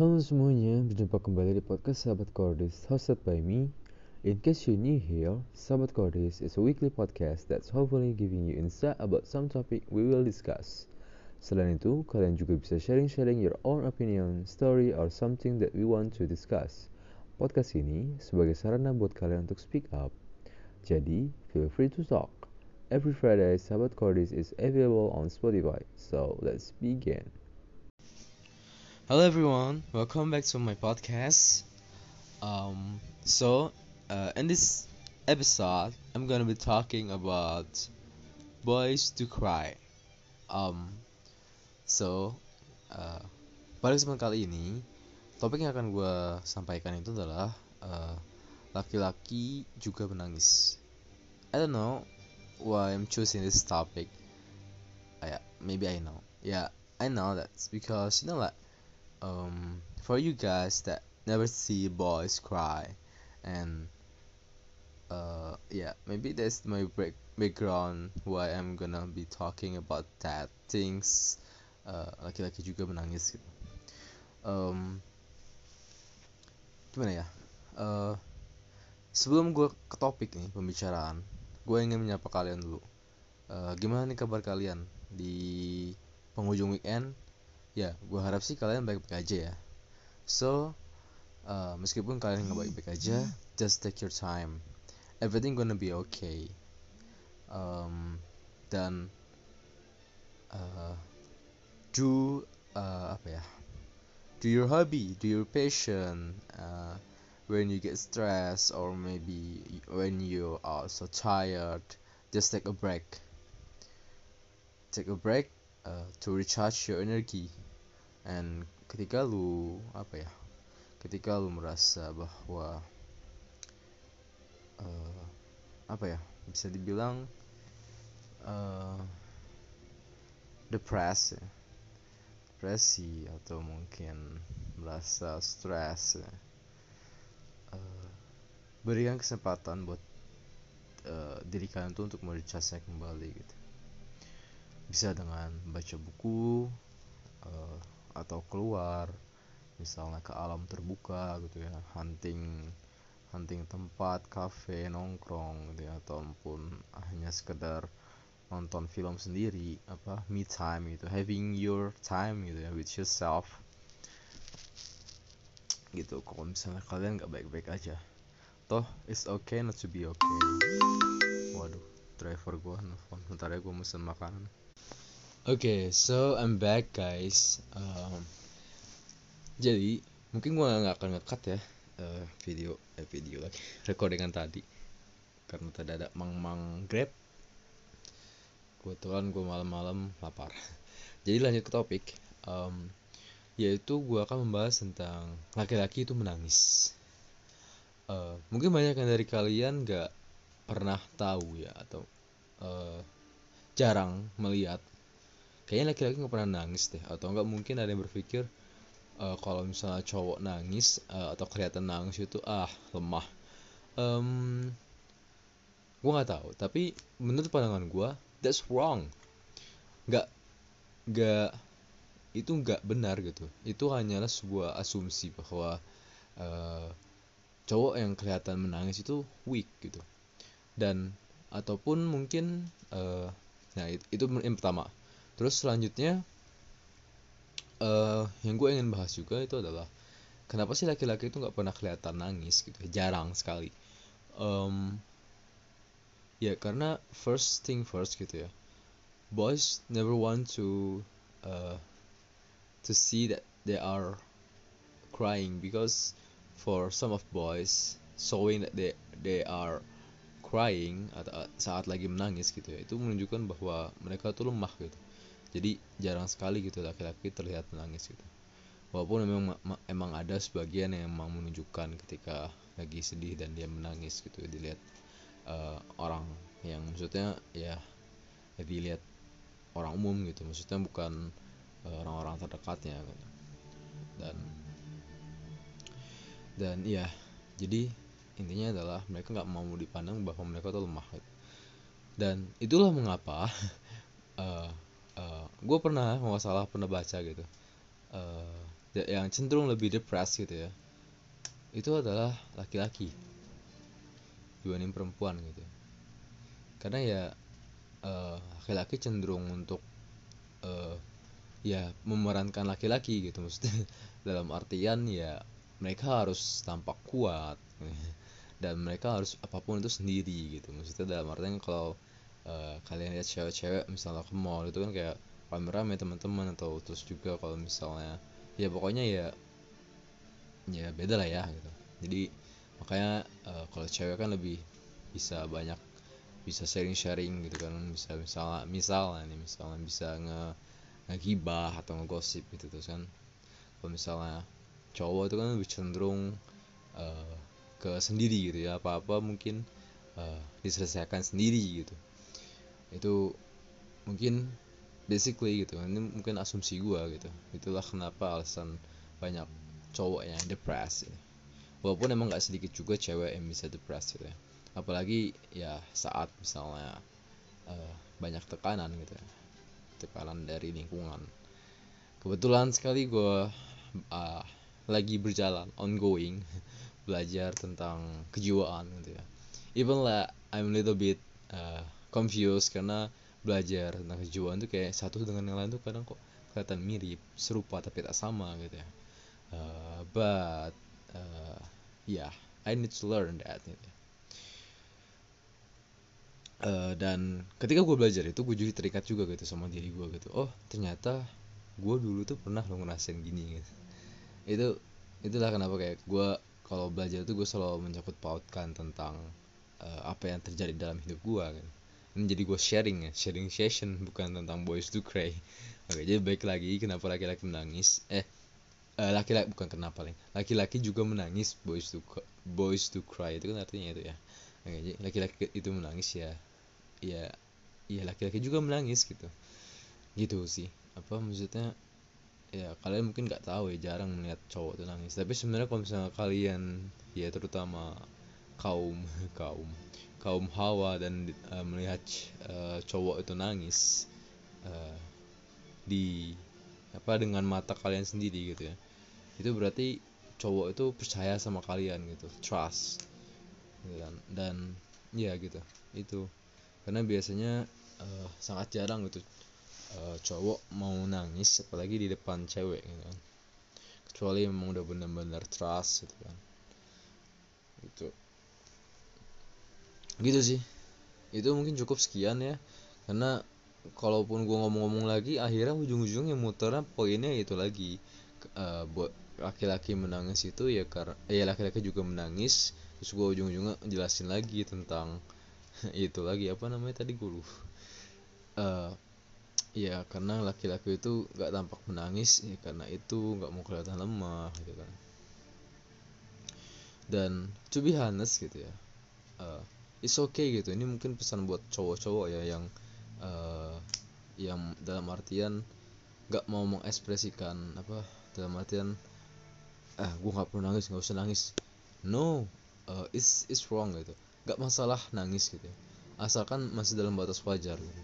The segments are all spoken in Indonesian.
Halo semuanya, berjumpa kembali di podcast Sahabat Cordis hosted by me. In case you're new here, Sahabat Cordis is a weekly podcast that's hopefully giving you insight about some topic we will discuss. Selain itu, kalian juga bisa sharing-sharing your own opinion, story, or something that we want to discuss. Podcast ini sebagai sarana buat kalian untuk speak up. Jadi, feel free to talk. Every Friday, Sahabat Cordis is available on Spotify. So, let's begin. Hello everyone, welcome back to my podcast. Um, so uh, in this episode, I'm gonna be talking about boys to cry. Um, so uh, pada kesempatan kali ini, topik yang akan gue sampaikan itu adalah uh, laki-laki juga menangis. I don't know why I'm choosing this topic. Uh, yeah, maybe I know. Yeah, I know that's because you know like um, for you guys that never see boys cry and uh, yeah maybe that's my break background why I'm gonna be talking about that things uh, laki-laki juga menangis. Gitu um, gimana ya? Uh, sebelum gue ke topik nih pembicaraan gue ingin menyapa kalian dulu. Uh, gimana nih kabar kalian di penghujung weekend ya gue harap sih kalian baik-baik aja ya. So uh, meskipun kalian nggak baik-baik aja just take your time. Everything gonna be okay. Um, dan uh, do uh, apa ya? Do your hobby do your passion uh, when you get stressed or maybe when you are so tired just take a break. Take a break uh, to recharge your energy and ketika lu apa ya ketika lu merasa bahwa uh, apa ya bisa dibilang uh, depresi ya. depresi atau mungkin merasa stres ya. uh, berikan kesempatan buat uh, diri kalian tuh untuk merecharge kembali gitu bisa dengan baca buku uh, atau keluar misalnya ke alam terbuka gitu ya hunting hunting tempat kafe nongkrong gitu ya ataupun hanya sekedar nonton film sendiri apa me time gitu having your time gitu ya with yourself. Gitu kalau misalnya kalian nggak baik-baik aja toh it's okay not to be okay. Waduh driver gua nelfon bentar ya gua mesen makanan okay, so I'm back guys. Um, jadi mungkin gue nggak akan ngekat ya uh, video eh video lagi recordingan tadi karena tadi ada mang-mang grab. Kebetulan gue malam-malam lapar. Jadi lanjut ke topik, um, yaitu gue akan membahas tentang laki-laki itu menangis. Uh, mungkin banyak yang dari kalian nggak pernah tahu ya atau uh, jarang melihat kayaknya laki-laki nggak pernah nangis deh. Atau nggak mungkin ada yang berpikir uh, kalau misalnya cowok nangis uh, atau kelihatan nangis itu ah lemah. Um, gue nggak tahu. Tapi menurut pandangan gue that's wrong. Nggak nggak itu nggak benar gitu. Itu hanyalah sebuah asumsi bahwa uh, cowok yang kelihatan menangis itu weak gitu. Dan ataupun mungkin uh, nah itu, itu yang pertama terus selanjutnya uh, yang gue ingin bahas juga itu adalah kenapa sih laki-laki itu nggak pernah kelihatan nangis gitu jarang sekali. Um, ya karena first thing first gitu ya boys never want to uh, to see that they are crying because for some of boys showing that they they are crying atau saat lagi menangis gitu ya itu menunjukkan bahwa mereka tuh lemah gitu jadi jarang sekali gitu laki-laki terlihat menangis gitu walaupun memang emang ada sebagian yang emang menunjukkan ketika lagi sedih dan dia menangis gitu dilihat uh, orang yang maksudnya ya, dilihat orang umum gitu maksudnya bukan uh, orang-orang terdekatnya gitu. dan dan ya jadi intinya adalah mereka nggak mau dipandang bahwa mereka tuh lemah gitu. dan itulah mengapa uh, gue pernah nggak salah pernah baca gitu. Uh, yang cenderung lebih depressed gitu ya itu adalah laki-laki dibanding perempuan gitu. Karena ya eh, laki-laki uh, cenderung untuk uh, ya memerankan laki-laki gitu. Maksudnya dalam artian ya mereka harus tampak kuat dan mereka harus apa pun itu sendiri gitu. Maksudnya dalam artian kalau uh, kalian lihat cewek-cewek misalnya ke mall itu kan kayak rame-rame teman-teman atau terus juga kalau misalnya ya pokoknya ya ya beda lah ya gitu. Jadi makanya uh, kalau cewek kan lebih bisa banyak bisa sharing-sharing gitu kan. Bisa misalnya misalnya nih misalnya bisa nge ngegibah atau ngegosip gitu terus kan. Kalau misalnya cowok itu kan lebih cenderung uh, ke sendiri gitu ya. Apa apa mungkin uh, diselesaikan sendiri gitu. Itu mungkin basically gitu ini mungkin asumsi gue gitu. Itulah kenapa alasan banyak cowok yang depressed ya. walaupun emang gak sedikit juga cewek yang bisa depressed gitu ya. Apalagi ya saat misalnya uh, banyak tekanan gitu ya. Tekanan dari lingkungan. Kebetulan sekali gue uh, lagi berjalan ongoing belajar tentang kejiwaan gitu ya. Even lah I'm a little bit uh, confused karena belajar tentang kejiwaan tuh kayak satu dengan yang lain tuh kadang kok kelihatan mirip serupa tapi tak sama gitu ya. Uh, but uh, yeah I need to learn that gitu. Uh, dan ketika gue belajar itu gue jadi terikat juga gitu sama diri gue gitu. Oh ternyata gue dulu tuh pernah lo ngerasain gini gitu. Itu itulah kenapa kayak gue kalau belajar tuh gue selalu menyangkut pautkan tentang uh, apa yang terjadi dalam hidup gue kan ini jadi gue sharing ya sharing session bukan tentang boys to cry. Oke jadi baik lagi kenapa laki-laki menangis? Eh, eh laki-laki bukan kenapa lagi. Laki-laki juga menangis boys to boys to cry itu kan artinya itu ya. Oke jadi laki-laki itu menangis ya ya ya laki-laki juga menangis gitu. Gitu sih apa maksudnya? Ya kalian mungkin nggak tahu ya jarang melihat cowok itu nangis. Tapi sebenarnya kalau misalnya kalian ya terutama kaum kaum kaum hawa dan uh, melihat uh, cowok itu nangis uh, di apa dengan mata kalian sendiri gitu ya. Itu berarti cowok itu percaya sama kalian gitu trust. Gitu dan ya gitu itu. Karena biasanya uh, sangat jarang gitu uh, cowok mau nangis apalagi di depan cewek gitu kan. Kecuali memang udah benar-benar trust gitu kan itu gitu sih. Itu mungkin cukup sekian ya. Karena kalaupun gue ngomong-ngomong lagi akhirnya ujung-ujungnya muternya poinnya itu lagi. Uh, buat laki-laki menangis itu ya karena ya laki-laki juga menangis. Terus gue ujung-ujungnya jelasin lagi tentang itu lagi. Apa namanya tadi gue uh, ya karena laki-laki itu nggak tampak menangis ya karena itu nggak mau kelihatan lemah gitu kan. Dan to be gitu ya uh, it's okay gitu. Ini mungkin pesan buat cowok-cowok ya yang uh, yang dalam artian nggak mau mengekspresikan apa dalam artian ah eh, gue nggak perlu nangis nggak usah nangis. No uh, it's it's wrong gitu. Nggak masalah nangis gitu ya. asalkan masih dalam batas wajar gitu.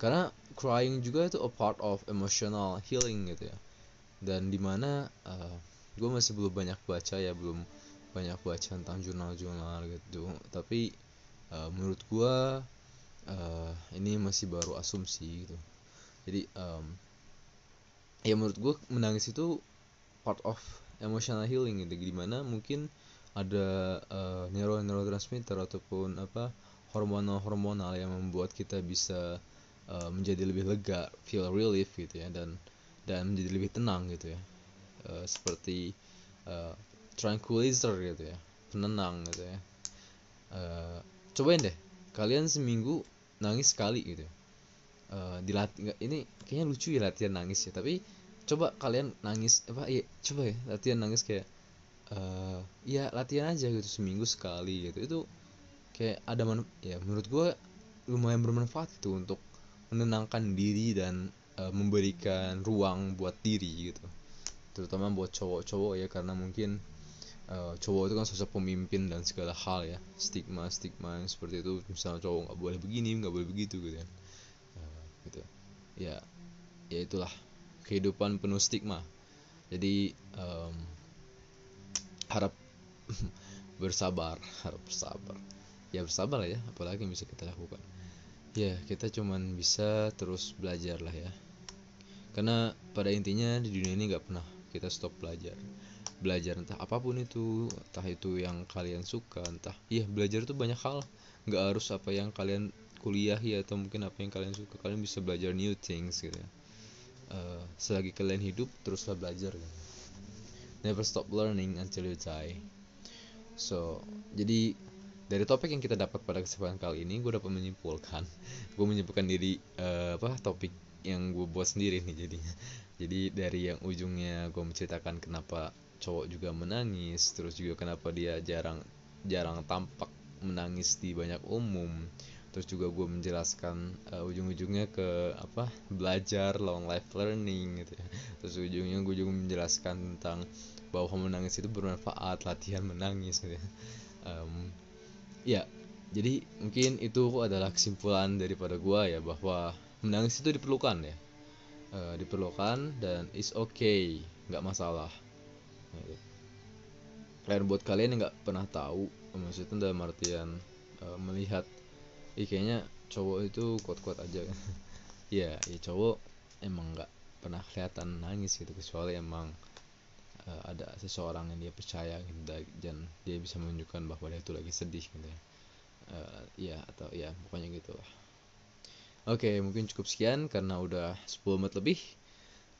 karena crying juga itu a part of emotional healing gitu ya. Dan di mana uh, gue masih belum banyak baca ya belum banyak baca tentang jurnal-jurnal gitu. Tapi uh, menurut gua uh, ini masih baru asumsi gitu. Jadi um, ya menurut gua menangis itu part of emotional healing gitu. Di mana mungkin ada uh, neuro neurotransmitter ataupun apa hormonal hormonal yang membuat kita bisa uh, menjadi lebih lega feel relief gitu ya dan dan menjadi lebih tenang gitu ya. Uh, seperti uh, tranquilizer gitu ya penenang gitu ya. Uh, cobain deh. Kalian seminggu nangis sekali gitu. Uh, dilatih ini kayaknya lucu ya latihan nangis ya. Tapi coba kalian nangis apa iya coba ya latihan nangis kayak uh, ya latihan aja gitu seminggu sekali gitu. Itu kayak ada man ya menurut gue lumayan bermanfaat itu untuk menenangkan diri dan uh, memberikan ruang buat diri gitu. Terutama buat cowok-cowok ya karena mungkin uh, cowok itu kan sosok pemimpin dan segala hal ya. Stigma stigma yang seperti itu. Misalnya cowok nggak boleh begini nggak boleh begitu gitu kan. Uh, gitu. Ya ya itulah. Kehidupan penuh stigma. Jadi um, harap bersabar harap bersabar. Ya bersabar ya. Apalagi yang bisa kita lakukan. Ya kita cuman bisa terus belajar lah ya. Karena pada intinya di dunia ini nggak pernah kita stop belajar belajar entah apa pun itu entah itu yang kalian suka entah iya belajar itu banyak hal. Nggak harus apa yang kalian kuliah ya atau mungkin apa yang kalian suka kalian bisa belajar new things gitu ya. Uh, selagi kalian hidup teruslah belajar gitu. never stop learning until you die. So jadi dari topik yang kita dapat pada kesempatan kali ini gue dapat menyimpulkan gue menyimpulkan diri uh, apa topik yang gue buat sendiri nih jadinya. Jadi dari yang ujungnya gue menceritakan kenapa cowok juga menangis terus juga kenapa dia jarang jarang tampak menangis di banyak umum. Terus juga gue menjelaskan uh, ujung-ujungnya ke apa belajar long life learning gitu ya. Terus ujungnya gue juga menjelaskan tentang bahwa menangis itu bermanfaat latihan menangis gitu ya. Um, ya jadi mungkin itu adalah kesimpulan daripada gua ya bahwa menangis itu diperlukan ya. E, diperlukan dan is okay nggak masalah kalian buat kalian yang nggak pernah tahu maksudnya dalam artian e, melihat Ih, kayaknya cowok itu kuat-kuat aja. Ya ya cowok emang nggak pernah kelihatan nangis gitu kecuali emang uh, ada seseorang yang dia percaya gitu dan dia bisa menunjukkan bahwa dia itu lagi sedih gitu ya. Uh, ya atau ya pokoknya gitu lah. Oke mungkin cukup sekian karena udah 10 menit lebih.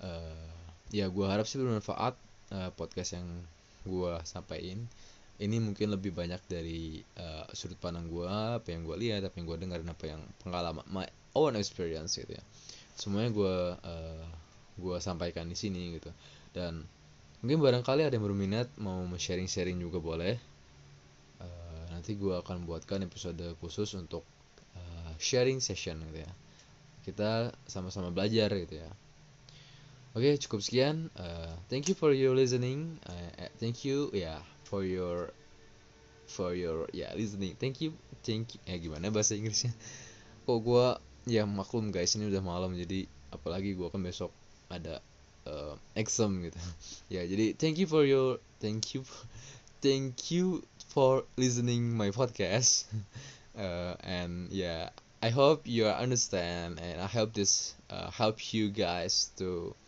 Uh, ya gue harap sih bermanfaat uh, podcast yang gue sampaikan. Ini mungkin lebih banyak dari uh, sudut pandang gue apa yang gue lihat apa yang gue dengar dan apa yang pengalaman my own experience gitu ya. Semuanya gue uh, gue sampaikan di sini gitu. Dan mungkin barangkali ada yang berminat mau sharing-sharing juga boleh. Uh, nanti gue akan buatkan episode khusus untuk uh, sharing session gitu ya. Kita sama-sama belajar gitu ya oke okay, cukup sekian. Uh, thank you for your listening. Uh, thank you ya yeah, for your for your ya yeah, listening. Thank you thank you. Ya gimana bahasa Inggrisnya? Kok gue ya maklum guys ini udah malam jadi apalagi gue kan besok ada uh, exam gitu. Ya jadi thank you for your thank you thank you for listening my podcast. Uh, and yeah I hope you understand and I hope this uh, help you guys to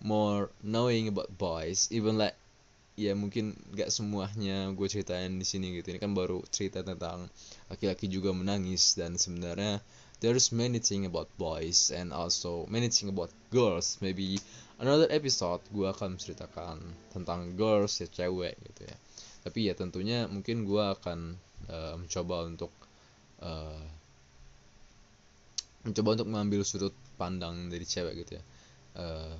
more knowing about boys even like ya mungkin gak semuanya gue ceritain di sini gitu. Ini kan baru cerita tentang laki-laki juga menangis dan sebenarnya there's many thing about boys and also many thing about girls. Maybe another episode gue akan menceritakan tentang girls ya cewek gitu ya. Tapi ya tentunya mungkin gue akan uh, mencoba untuk uh, mencoba untuk mengambil sudut pandang dari cewek gitu ya. Uh,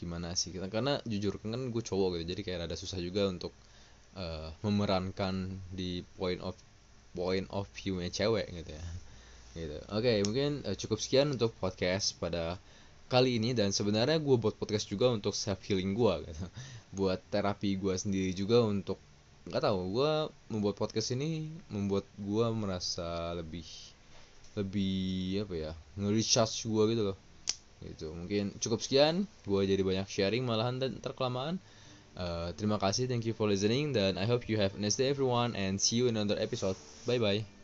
gimana sih kita karena jujur kan gue cowok gitu jadi kayak ada susah juga untuk uh, memerankan di point of point of view nya cewek gitu ya. Gitu. Oke okay, mungkin uh, cukup sekian untuk podcast pada kali ini dan sebenarnya gue buat podcast juga untuk self healing gue gitu. Buat terapi gue sendiri juga untuk nggak tahu gue membuat podcast ini membuat gue merasa lebih lebih apa ya nge-recharge gue gitu loh gitu. Mungkin cukup sekian. Gue jadi banyak sharing malahan dan terkelamaan uh, terima kasih. Thank you for listening dan I hope you have a nice day everyone and see you in another episode. Bye bye